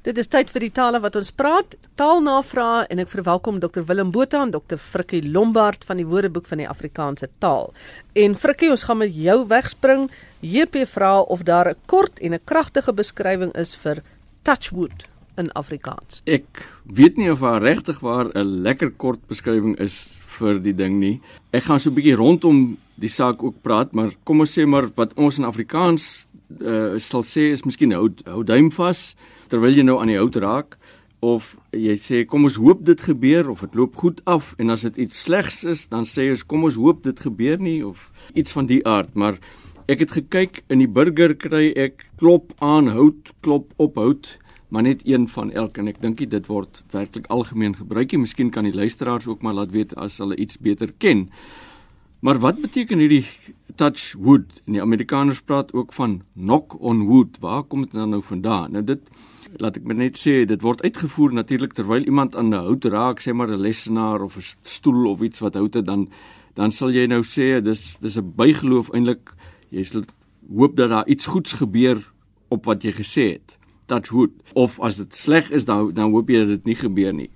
Dit is tyd vir die tale wat ons praat. Taalnavrae en ek verwelkom Dr Willem Botha en Dr Frikkie Lombard van die Woordeboek van die Afrikaanse taal. En Frikkie, ons gaan met jou wegspring. JP vra of daar 'n kort en 'n kragtige beskrywing is vir touchwood in Afrikaans. Ek weet nie of daar regtig waar 'n lekker kort beskrywing is vir die ding nie. Ek gaan so 'n bietjie rondom die saak ook praat, maar kom ons sê maar wat ons in Afrikaans uh, sal sê is miskien hou hou duim vas terwyl jy nou aan die hout raak. Of jy sê kom ons hoop dit gebeur of dit loop goed af en as dit iets slegs is dan sê ons kom ons hoop dit gebeur nie of iets van die aard. Maar ek het gekyk in die burger kry ek klop aan hout klop op hout maar net een van elk. En ek dink dit word werklik algemeen gebruik jy miskien kan die luisteraars ook maar laat weet as hulle iets beter ken. Maar wat beteken hierdie touch wood? En die Amerikaners praat ook van knock on wood. Waar kom dit nou vandaan? Nou dit laat ek net sê dit word uitgevoer natuurlik terwyl iemand aan 'n hout raak, sê maar 'n lesenaar of 'n stoel of iets wat hout het dan dan sal jy nou sê dis dis 'n bygeloof eintlik jy sal hoop dat daar iets goeds gebeur op wat jy gesê het. Touch wood. Of as dit sleg is dan dan hoop jy dat dit nie gebeur nie.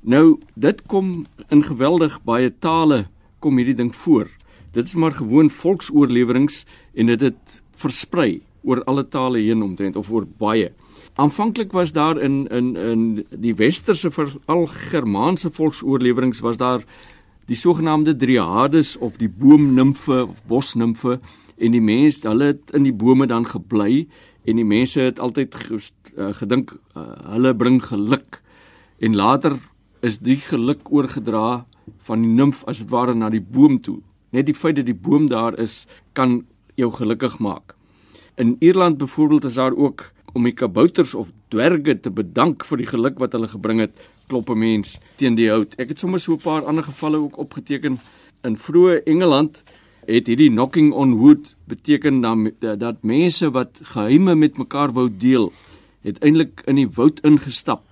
Nou dit kom in geweldig baie tale kom hierdie ding voor. Dit is maar gewoon volksoorleweringe en dit het versprei oor alle tale heen omtrent of oor baie. Aanvanklik was daar in in in die westerse veral germaanse volksoorleweringe was daar die sogenaamde driades of die boomnimfe of bosnimfe en die mense hulle het in die bome dan gebly en die mense het altyd uh, gedink uh, hulle bring geluk en later is die geluk oorgedra van die nimf as dit ware na die boom toe net die feit dat die boom daar is kan jou gelukkig maak in Ierland byvoorbeeld is daar ook om die kabouters of dwerge te bedank vir die geluk wat hulle gebring het, klop 'n mens teen die hout. Ek het sommer so 'n paar ander gevalle ook opgeteken in vroeë Engeland het hierdie knocking on wood beteken dan dat mense wat geheime met mekaar wou deel, het eintlik in die woud ingestap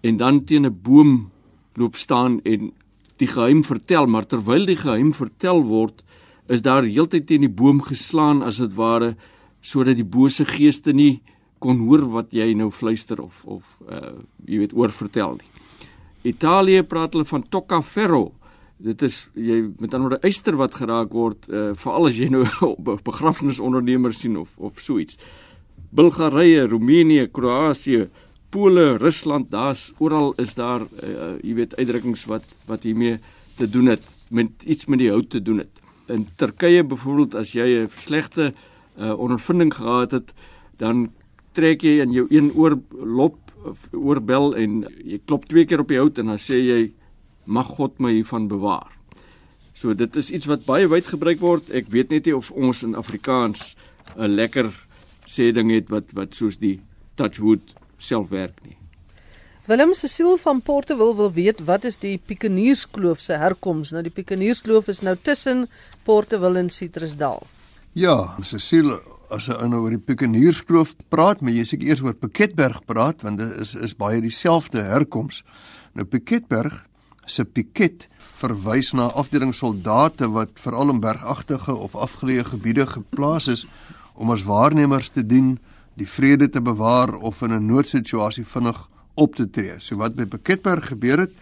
en dan teen 'n boom loop staan en die geheim vertel, maar terwyl die geheim vertel word, is daar heeltyd teen die boom geslaan as dit ware sodat die bose geeste nie kon hoor wat jy nou fluister of of uh jy weet oor vertel nie. Italië praat hulle van toccaferro. Dit is jy met ander woorde eyster wat geraak word uh veral as jy nou begrafnisondernemers sien of of so iets. Bulgarië, Roemenië, Kroasie, Pole, Rusland, daar's oral is daar uh jy weet uitdrukkings wat wat hiermee te doen het met iets met die hout te doen het. In Turkye byvoorbeeld as jy 'n slegte uh ondervinding gehad het, dan trek jy in jou een oor lop oorbel en jy klop twee keer op die hout en dan sê jy mag God my hiervan bewaar. So dit is iets wat baie wyd gebruik word. Ek weet net nie of ons in Afrikaans 'n lekker sê ding het wat wat soos die touchwood self werk nie. Willem Cecil van Portewil wil weet wat is die Pikenierskloof se herkoms? Nou die Pikenierskloof is nou tussen Portewil en Citrusdal. Ja, Cecil as jy nou oor die Pikenierskloof praat, maar jy seker eers oor Piketberg praat want dit is is baie dieselfde herkoms. Nou Piketberg se piket verwys na afdelingssoldate wat veral in bergagtige of afgeleë gebiede geplaas is om as waarnemers te dien, die vrede te bewaar of in 'n noodsituasie vinnig op te tree. So wat by Piketberg gebeur het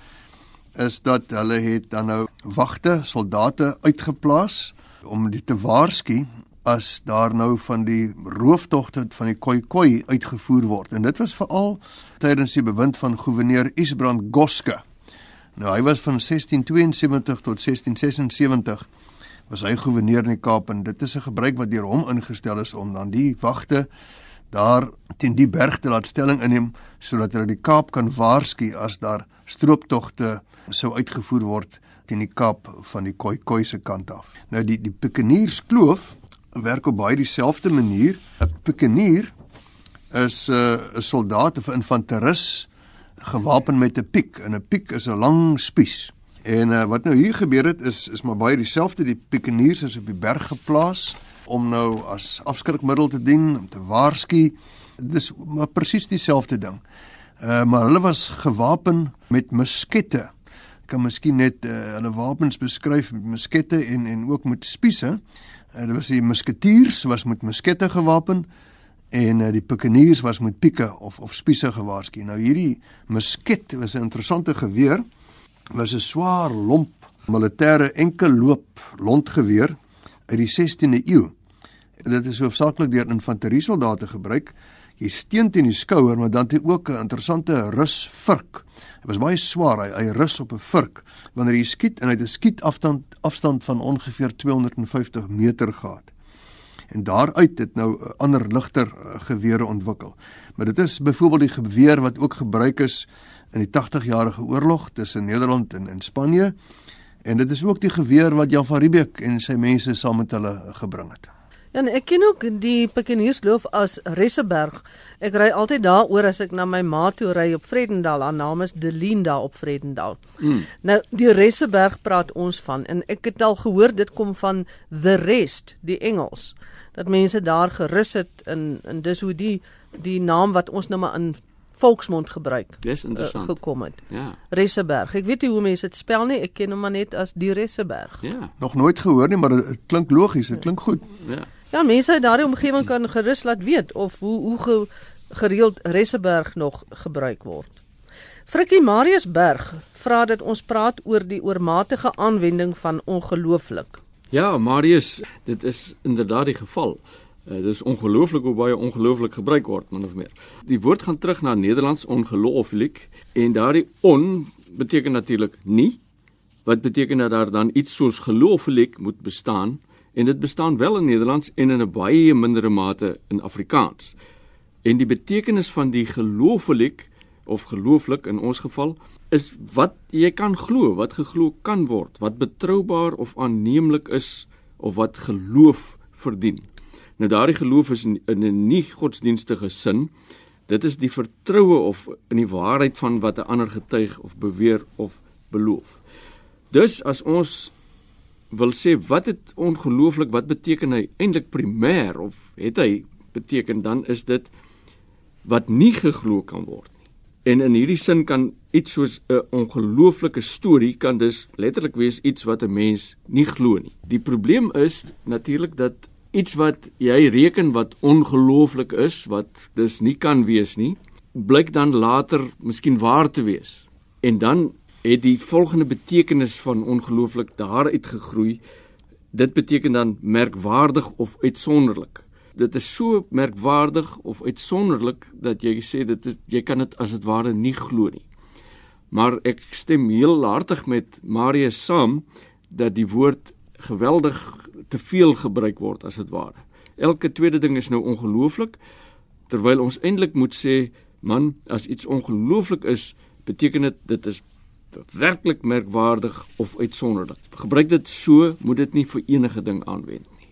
is dat hulle het dan nou wagte, soldate uitgeplaas om dit te waarsku as daar nou van die rooftogte van die Khoikhoi uitgevoer word. En dit was veral tydens die bewind van gouverneur Isbrand Goske. Nou hy was van 1672 tot 1676 was hy gouverneur in die Kaap en dit is 'n gebruik wat deur hom ingestel is om dan die wagte daar teen die berg te laat stelling inneem sodat hulle die Kaap kan waarsku as daar strooptogte sou uitgevoer word teen die Kaap van die Khoikhoi se kant af. Nou die die Pikenierskloof werk op baie dieselfde manier. 'n Pikenier is 'n uh, 'n soldaat of 'n infanteris gewapen met 'n piek en 'n piek is 'n lang spies. En uh, wat nou hier gebeur het is is maar baie dieselfde. Die pikeniers is op die berg geplaas om nou as afskrikmiddel te dien, om te waarsku. Dis maar presies dieselfde ding. Uh maar hulle was gewapen met muskette. Ek kan miskien net uh, hulle wapens beskryf met muskette en en ook met spiese. Uh, dit was die musketiers was met muskette gewapen en uh, die pikeniers was met pieke of of spiese gewaarsku. Nou hierdie musket was 'n interessante geweer. Was 'n swaar lomp militêre enkelloop lontgeweer uit die 16de eeu. En dit is hoofsaaklik deur infanteriesoldate gebruik. Jy steun teen die skouer, maar dan het hy ook 'n interessante rusvurk. Dit was baie swaar. Hy, hy rus op 'n vurk wanneer jy skiet en hy het 'n skietafstand afstand van ongeveer 250 meter gehad en daaruit het nou eh, ander ligter eh, gewere ontwikkel. Maar dit is byvoorbeeld die geweer wat ook gebruik is in die 80-jarige oorlog tussen Nederland en in Spanje. En dit is ook die geweer wat Jan van Riebeeck en sy mense saam met hulle gebring het. Ja, en ek ken ook die Pekiniersloof as Resseberg. Ek ry altyd daaroor as ek na my ma toe ry op Vredendal. Haar naam is Delinda op Vredendal. Mm. Nou die Resseberg praat ons van en ek het al gehoor dit kom van the rest, die Engels dat mense daar gerus het in en dis hoe die die naam wat ons nou maar in volksmond gebruik Dis interessant. Uh, gekom het. Ja. Resseberg. Ek weet nie hoe mense dit spel nie. Ek ken hom maar net as die Resseberg. Ja. Nog nooit gehoor nie, maar dit klink logies, dit klink goed. Ja. Ja, mense uit daardie omgewing kan gerus laat weet of hoe hoe ge, gereeld Resseberg nog gebruik word. Frikkie Mariusberg vra dat ons praat oor die oormatige aanwending van ongelooflik. Ja, Marius, dit is inderdaad die geval. Uh, dit is ongelooflik hoe baie ongelooflik gebruik word, min of meer. Die woord gaan terug na Nederlands ongelooflik en daardie on beteken natuurlik nie wat beteken dat daar dan iets soos gelooflik moet bestaan en dit bestaan wel in Nederlands en in 'n baie mindere mate in Afrikaans. En die betekenis van die gelooflik of gelooflik in ons geval is wat jy kan glo, wat geglo kan word, wat betroubaar of aanneemlik is of wat geloof verdien. Nou daardie geloof is in 'n nie godsdienstige sin. Dit is die vertroue of in die waarheid van wat 'n ander getuig of beweer of beloof. Dus as ons wil sê wat dit ongelooflik wat beteken hy eintlik primêr of het hy beteken dan is dit wat nie geglo kan word nie. En in hierdie sin kan iets soos 'n ongelooflike storie kan dus letterlik wees iets wat 'n mens nie glo nie. Die probleem is natuurlik dat iets wat jy reken wat ongelooflik is, wat dus nie kan wees nie, blyk dan later miskien waar te wees. En dan het die volgende betekenis van ongelooflik daaruit gegroei. Dit beteken dan merkwaardig of uitsonderlik. Dit is so merkwaardig of uitsonderlik dat jy sê dit is, jy kan dit as dit ware nie glo nie. Maar ek stem heel hartig met Marius saam dat die woord geweldig te veel gebruik word as dit ware. Elke tweede ding is nou ongelooflik terwyl ons eintlik moet sê man as iets ongelooflik is beteken dit dit is werklik merkwaardig of uitsonderlik. Gebruik dit so, moet dit nie vir enige ding aanwend nie.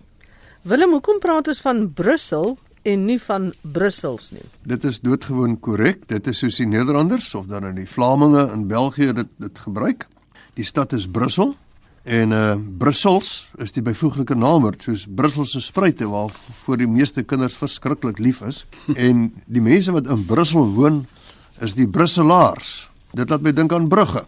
Willem, hoekom praat ons van Brussel en nie van Brussels nie. Dit is doodgewoon korrek. Dit is soos die Nederlanders of dan in die Vlaminge in België dit dit gebruik. Die stad is Brussel en uh Brussels is die byvoeglike naamwoord soos Brusselse spruite waar voor die meeste kinders verskriklik lief is en die mense wat in Brussel woon is die Brusselaars. Dit laat my dink aan Brugge.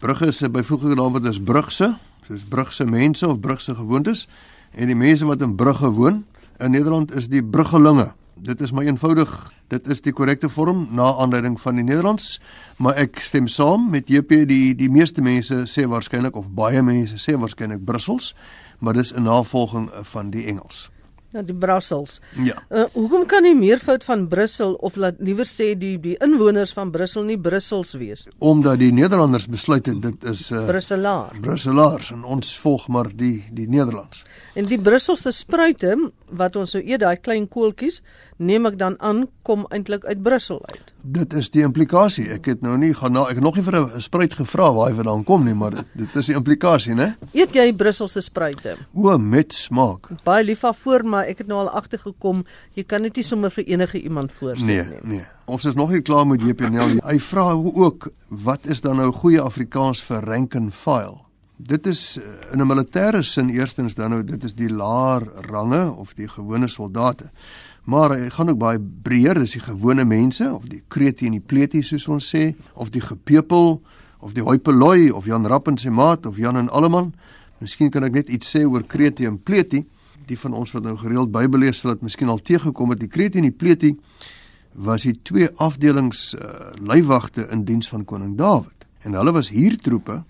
Brugge se byvoeglike naamwoord is Brugse, soos Brugse mense of Brugse gewoontes en die mense wat in Brugge woon in Nederland is die bruggelinge. Dit is maar eenvoudig, dit is die korrekte vorm na aanleiding van die Nederlands, maar ek stem saam met JP die die meeste mense sê waarskynlik of baie mense sê waarskynlik Brussels, maar dis 'n navolging van die Engels. Ja, die Brussels. Ja. Uh, hoekom kan die meervoud van Brussel of laat liewer sê die die inwoners van Brussel nie Brussels wees? Omdat die Nederlanders besluit het dit is uh, Brusselaar. Brusselaars en ons volg maar die die Nederlands. En die Brusselse spruite wat ons nou eet daai klein koeltjies, neem ek dan aan kom eintlik uit Brussel uit. Dit is die implikasie. Ek het nou nie gaan na ek het nog nie vir 'n spruit gevra waar hy vandaan kom nie, maar dit, dit is die implikasie, né? Eet jy Brusselse spruite? O, met smaak. Baie lief daarvoor, maar ek het nou al agtergekom, jy kan dit nie sommer vir enige iemand voorsien nee, nie. Nee. Ons is nog nie klaar met JPNL. Hy vra ook wat is dan nou goeie Afrikaans vir rank and file? Dit is eh, in 'n militêre sin eerstens dan nou dit is die laer range of die gewone soldate. Maar hy gaan ook baie breër, dis die gewone mense of die krete en die pletie soos ons sê of die gepepel of die hoipeloi of Jan Rapp en sy maat of Jan en Alleman. Miskien kan ek net iets sê oor krete en pletie. die van ons wat nou gereeld Bybel lees sal dit miskien al teëgekom het. Die Kreti en die Pleti was die twee afdelings uh, leiwagte in diens van koning Dawid. En hulle was huurtroepe,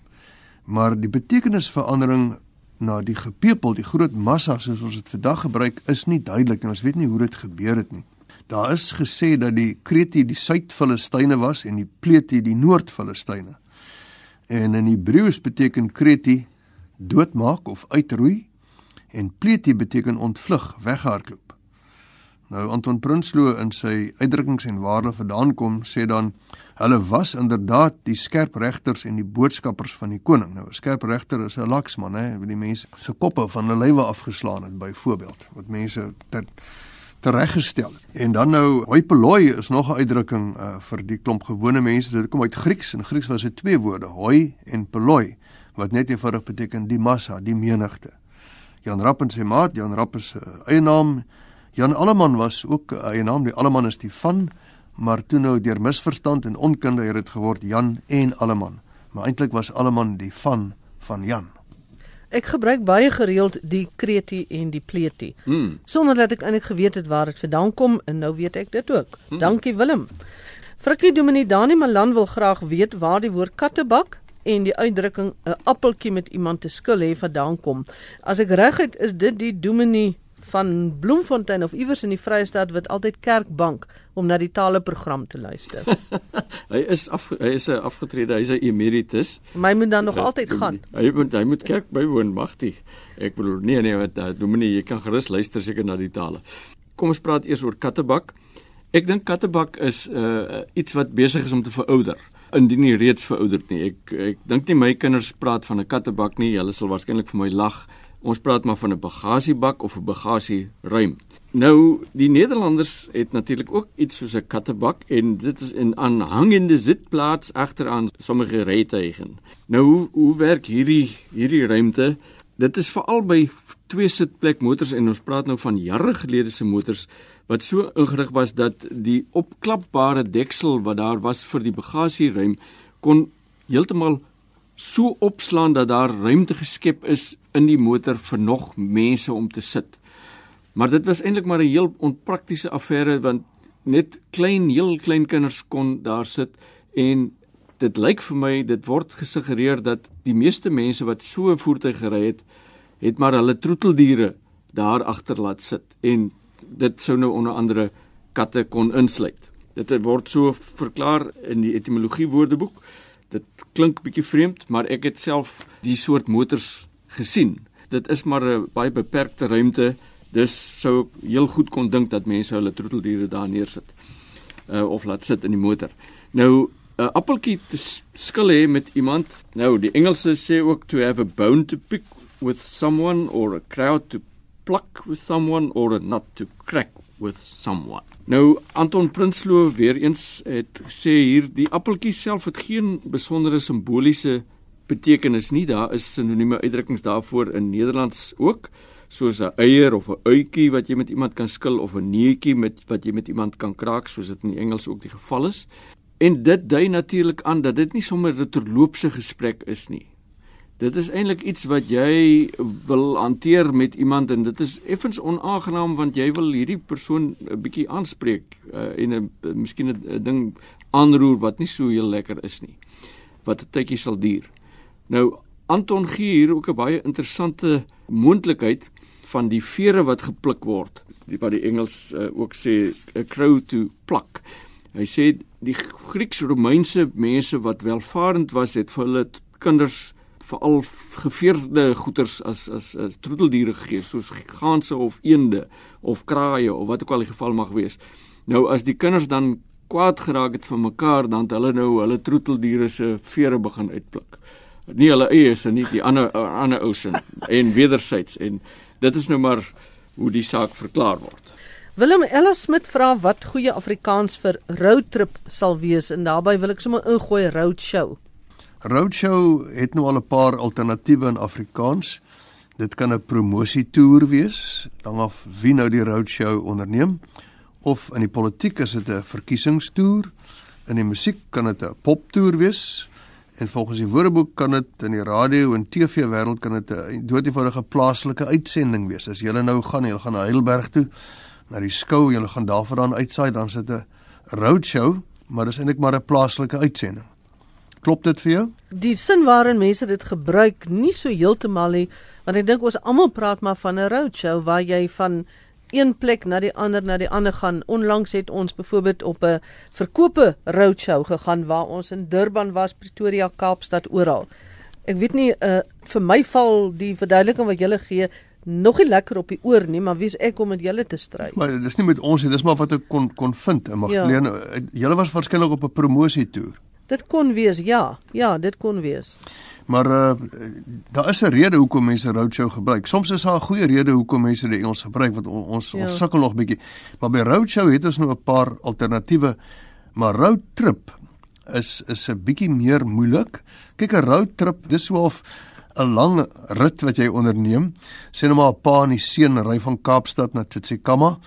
maar die betekenisverandering na die gepepel, die groot massa soos ons dit vandag gebruik, is nie duidelik nie. Ons weet nie hoe dit gebeur het nie. Daar is gesê dat die Kreti die Suid-Filistyne was en die Pleti die Noord-Filistyne. En in Hebreëus beteken Kreti doodmaak of uitroei en Pleti beteken ontvlug, weghardloop. Nou Anton Prinsloo in sy uitdrukkings en waarde vandaan kom sê dan hulle was inderdaad die skerp regters en die boodskappers van die koning. Nou 'n skerp regter is 'n laksman hè, wie die mense se koppe van hulle lywe afgeslaan het byvoorbeeld wat mense ter tereggestel. En dan nou hoipeloi is nog 'n uitdrukking uh, vir die klomp gewone mense. Dit kom uit Grieks en Grieks was dit twee woorde, hoi en peloi wat net eenvoudig beteken die massa, die menigte. Jan Rapp en sy maat, Jan Rapp is 'n uh, eie naam Jan Alleman was ook 'n uh, eie naam, die Alleman is die van, maar toe nou deur misverstand en onkunde het dit geword Jan en Alleman. Maar eintlik was Alleman die van van Jan. Ek gebruik baie gereeld die kreti en die pleti. Mm. Sonder dat ek eintlik geweet het waar dit vandaan kom en nou weet ek dit ook. Mm. Dankie Willem. Frikkie Dominee Dani Malan wil graag weet waar die woord kattebak en die uitdrukking 'n appeltjie met iemand te skil hê vandaan kom. As ek reg het, is dit die Dominee van Bloemfontein of iewers in die Vrystaat wat altyd kerkbank om na die taleprogram te luister. hy is af, hy is 'n afgetrede, hy's 'n emeritus. My moet dan nog uh, altyd gaan. Hy moet hy moet kerk bywoon, magtig. Ek bedoel nee nee, wat uh, dominee, jy kan gerus luister seker na die tale. Kom ons praat eers oor kattebak. Ek dink kattebak is uh, iets wat besig is om te verouder indien nie reeds verouderd nie. Ek ek dink nie my kinders praat van 'n kattebak nie. Hulle sal waarskynlik vir my lag. Ons praat maar van 'n bagasiebak of 'n bagasieruim. Nou, die Nederlanders het natuurlik ook iets soos 'n kattebak en dit is 'n aanhangende sitplaas agteraan sommige rytuigen. Nou, hoe, hoe werk hierdie hierdie ruimte? Dit is veral by twee sitplek motors en ons praat nou van jare gelede se motors wat so ingerig was dat die opklapbare deksel wat daar was vir die bagasieruim kon heeltemal so opslaan dat daar ruimte geskep is in die motor vir nog mense om te sit. Maar dit was eintlik maar 'n heel onpraktiese affære want net klein heel klein kinders kon daar sit en dit lyk vir my dit word gesuggereer dat die meeste mense wat so 'n voertuig gery het, het maar hulle troeteldiere daar agter laat sit en dit sou nou onder andere katte kon insluit. Dit word so verklaar in die etimologie woordeboek. Dit klink bietjie vreemd, maar ek het self die soort motors gesien. Dit is maar 'n baie beperkte ruimte, dus sou ek heel goed kon dink dat mense hulle troeteldiere daar neersit. Uh of laat sit in die motor. Nou 'n appeltjie te skil hê met iemand. Nou die Engelse sê ook to have a bone to pick with someone or a crowd to pluck with someone or a nut to crack with someone. Nou Anton Prinsloo weer eens het sê hier die appeltjie self het geen besondere simboliese betekenis nie. Daar is sinonieme uitdrukkings daarvoor in Nederlands ook, soos 'n eier of 'n uitjie wat jy met iemand kan skil of 'n neutjie met wat jy met iemand kan kraak, soos dit in Engels ook die geval is. En dit dui natuurlik aan dat dit nie sommer 'n terloopse gesprek is nie. Dit is eintlik iets wat jy wil hanteer met iemand en dit is effens onaangenaam want jy wil hierdie persoon 'n bietjie aanspreek uh, en 'n miskien 'n ding aanroer wat nie so heel lekker is nie wat 'n tydjie sal duur. Nou Anton gee hier ook 'n baie interessante moontlikheid van die vere wat gepluk word, die wat die Engels uh, ook sê a crow to pluck. Hy sê die Grieks-Romeinse mense wat welvarend was, het vir hulle kinders veral geveerde goeters as as, as troeteldiere gegee soos ganse of eende of kraaie of wat ook al die geval mag wees. Nou as die kinders dan kwaad geraak het van mekaar dan het hulle nou hulle troeteldiere se vere begin uitpluk. Nie hulle eie se nie die ander ander ou se en wedersyds en dit is nou maar hoe die saak verklaar word. Willem Ella Smit vra wat goeie Afrikaans vir roadtrip sal wees en daarbey wil ek sommer ingooi roadshow. Roadshow het nou al 'n paar alternatiewe in Afrikaans. Dit kan 'n promosietoer wees, dan of wie nou die roadshow onderneem, of in die politiek is dit 'n verkiesingstoer. In die musiek kan dit 'n poptoer wees En volgens die Woordeboek kan dit in die radio en TV wêreld kan dit 'n doodgewone plaaslike uitsending wees. As jy nou gaan, jy gaan na Heidelberg toe, na die skou, jy gaan daarvandaan uitsaai, dan sit 'n roadshow, maar dis eintlik maar 'n plaaslike uitsending. Klop dit vir jou? Die sin waarin mense dit gebruik nie so heeltemal nie, want ek dink ons almal praat maar van 'n roadshow waar jy van een plek na die ander na die ander gaan. Onlangs het ons byvoorbeeld op 'n verkope roadshow gegaan waar ons in Durban was, Pretoria, Kaapstad oral. Ek weet nie uh, vir my val die verduideliking wat julle gee nog nie lekker op die oor nie, maar wie's ek om met julle te stry? Maar dis nie met ons nie, dis maar wat ek kon kon vind. Magdalene, ja. julle was waarskynlik op 'n promosie toer. Dit kon wees, ja. Ja, dit kon wees. Maar uh daar is 'n rede hoekom mense roadshow gebruik. Soms is daar 'n goeie rede hoekom mense die Engels gebruik want ons ja. ons sukkel nog bietjie. Maar by roadshow het ons nou 'n paar alternatiewe. Maar road trip is is 'n bietjie meer moeilik. Kyk 'n road trip, dis so of 'n lang rit wat jy onderneem. Sê nou maar 'n pa en die seun ry van Kaapstad na Tsitsikamma.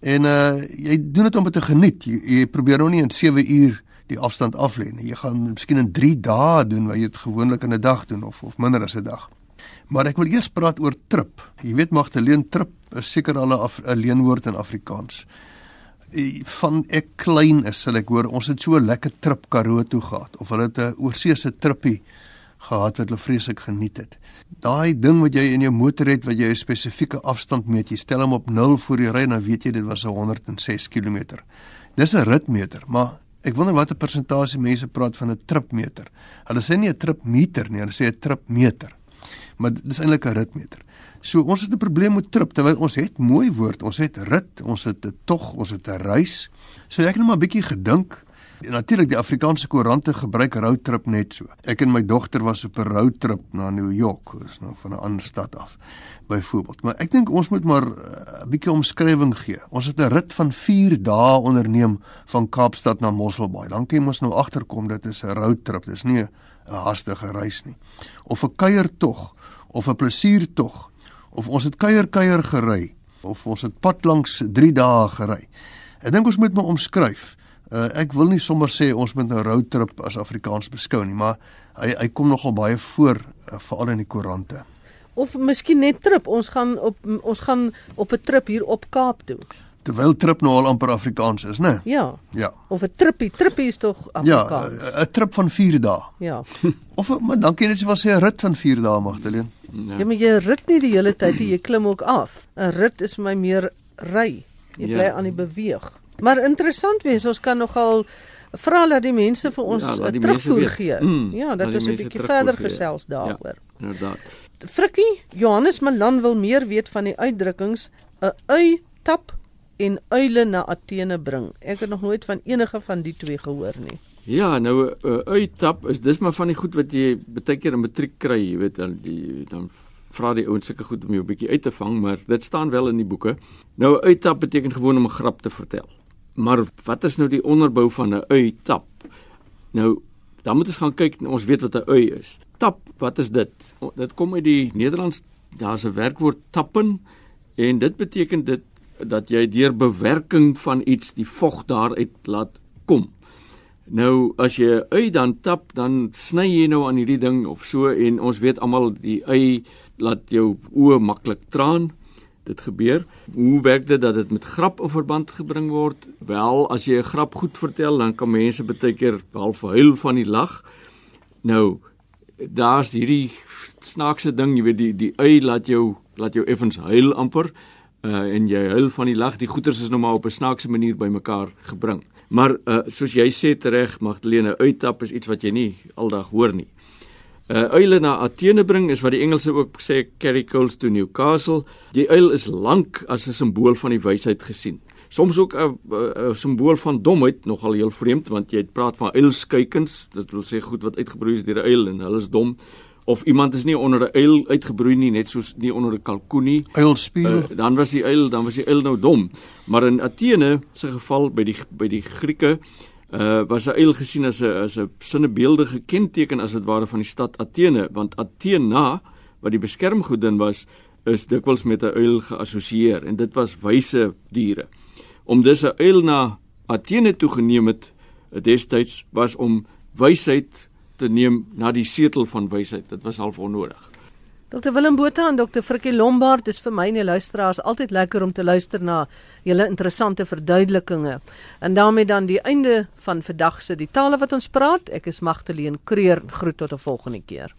En uh jy doen dit om dit te geniet. Jy, jy probeer nou nie in 7 uur die afstand af lê. Jy gaan miskien in 3 dae doen wat jy dit gewoonlik in 'n dag doen of of minder as 'n dag. Maar ek wil eers praat oor trip. Jy weet Magdalene trip is seker al 'n leenwoord in Afrikaans. Van ek klein is, sal ek hoor, ons het so 'n lekker trip Karoo toe gehad of hulle het 'n oorseese trippie gehad wat hulle vreeslik geniet het. Daai ding wat jy in jou motor het wat jy 'n spesifieke afstand meet, jy stel hom op 0 voor jy ry en dan weet jy dit was 106 km. Dis 'n ritmeter, maar Ek wonder watter persentasie mense praat van 'n tripmeter. Hulle sê nie 'n tripmeter nie, hulle sê 'n tripmeter. Maar dit is eintlik 'n ritmeter. So ons het 'n probleem met trip terwyl ons het mooi woord, ons het rit, ons het 'n tog, ons het 'n reis. So ek het net maar 'n bietjie gedink. Natuurlik die Afrikaanse koerante gebruik road trip net so. Ek en my dogter was op 'n road trip na New York, dis nou van 'n ander stad af byvoorbeeld. Maar ek dink ons moet maar eh, 'n uh, bietjie omskrywing gee. Ons het 'n rit van 4 dae onderneem van Kaapstad na Mosselbaai. Dan kan ons nou agterkom dit is 'n road trip. Dis nie 'n haastige reis nie. Of 'n kuiertog of 'n plesiertog of ons het kuier kuier gery of ons het pad langs 3 dae gery. Ek dink ons moet maar omskryf. Uh, ek wil nie sommer sê ons moet 'n nou road trip as Afrikaans beskou nie, maar hy hy kom nogal baie voor uh, veral in die koerante of miskien net trip. Ons gaan op ons gaan op 'n trip hier op Kaap toe. Terwyl trip nou al amper Afrikaans is, né? Ja. Ja. Of 'n trippie, trippie is tog Afrikaans. Ja, 'n trip van 4 dae. Ja. of maar dan kan jy net sê 'n rit van 4 dae Magdalene. Ja. ja, maar jy rit nie die hele tyd nie, jy klim ook af. 'n Rit is vir my meer ry. Jy bly ja. aan die beweeg. Maar interessant wees, ons kan nogal vra dat die mense vir ons ja, terugvoer gee. Mm, ja, dat ons 'n bietjie verder gesels daaroor. Ja, inderdaad. Frikkie, Johannes Malan wil meer weet van die uitdrukkings 'n ui tap en uile na Athene bring. Ek het nog nooit van enige van die twee gehoor nie. Ja, nou 'n ui tap is dis maar van die goed wat jy baie keer in matriek kry, jy weet dan die dan vra die ouens sulke goed om jou 'n bietjie uit te vang, maar dit staan wel in die boeke. Nou 'n ui tap beteken gewoon om 'n grap te vertel. Maar wat is nou die onderbou van 'n ui tap? Nou dan moet ons gaan kyk, ons weet wat 'n ui is tap, wat is dit? Dit kom uit die Nederlands, daar's 'n werkwoord tappen en dit beteken dit dat jy deur bewerking van iets die vog daaruit laat kom. Nou as jy ui dan tap, dan sny jy nou aan hierdie ding of so en ons weet almal die ui laat jou oë maklik traan. Dit gebeur. Hoe werk dit dat dit met grap in verband gebring word? Wel, as jy 'n grap goed vertel, dan kan mense baie keer half huil van die lag. Nou, daar's hierdie snaakse ding, jy weet die die ui laat jou laat jou effens huil amper uh en jy huil van die lag. Die goeters is nou maar op 'n snaakse manier bymekaar gebring. Maar uh soos jy sê tereg, Magdalene, uittap is iets wat jy nie aldag hoor nie. Uh uile na Athene bring is wat die Engelse ook sê carry coals to Newcastle. Die uil is lank as 'n simbool van die wysheid gesien. Soms ook 'n simbool van domheid nogal heel vreemd want jy praat van uilskuikens. Dit wil sê goed wat uitgebroei is deur 'n uil en hulle is dom. Of iemand is nie onder 'n uil uitgebroei nie net soos nie onder 'n kalkoen nie. Uilspieel uh, dan was die uil dan was die uil nou dom. Maar in Athene se geval by die by die Grieke uh, was uil gesien as 'n as 'n sinnebeeldige kenteken as dit ware van die stad Athene want Athena wat die beskermgodin was is dikwels met 'n uil geassosieer en dit was wyse diere om dus 'n uil na Athene toe geneem het destyds was om wysheid te neem na die setel van wysheid. Dit was half onnodig. Dr Willem Botha en Dr Frikkie Lombard, dis vir my en die luisteraars altyd lekker om te luister na julle interessante verduidelikinge. En daarmee dan die einde van vandag se die tale wat ons praat. Ek is Magtleen Creer. Groet tot 'n volgende keer.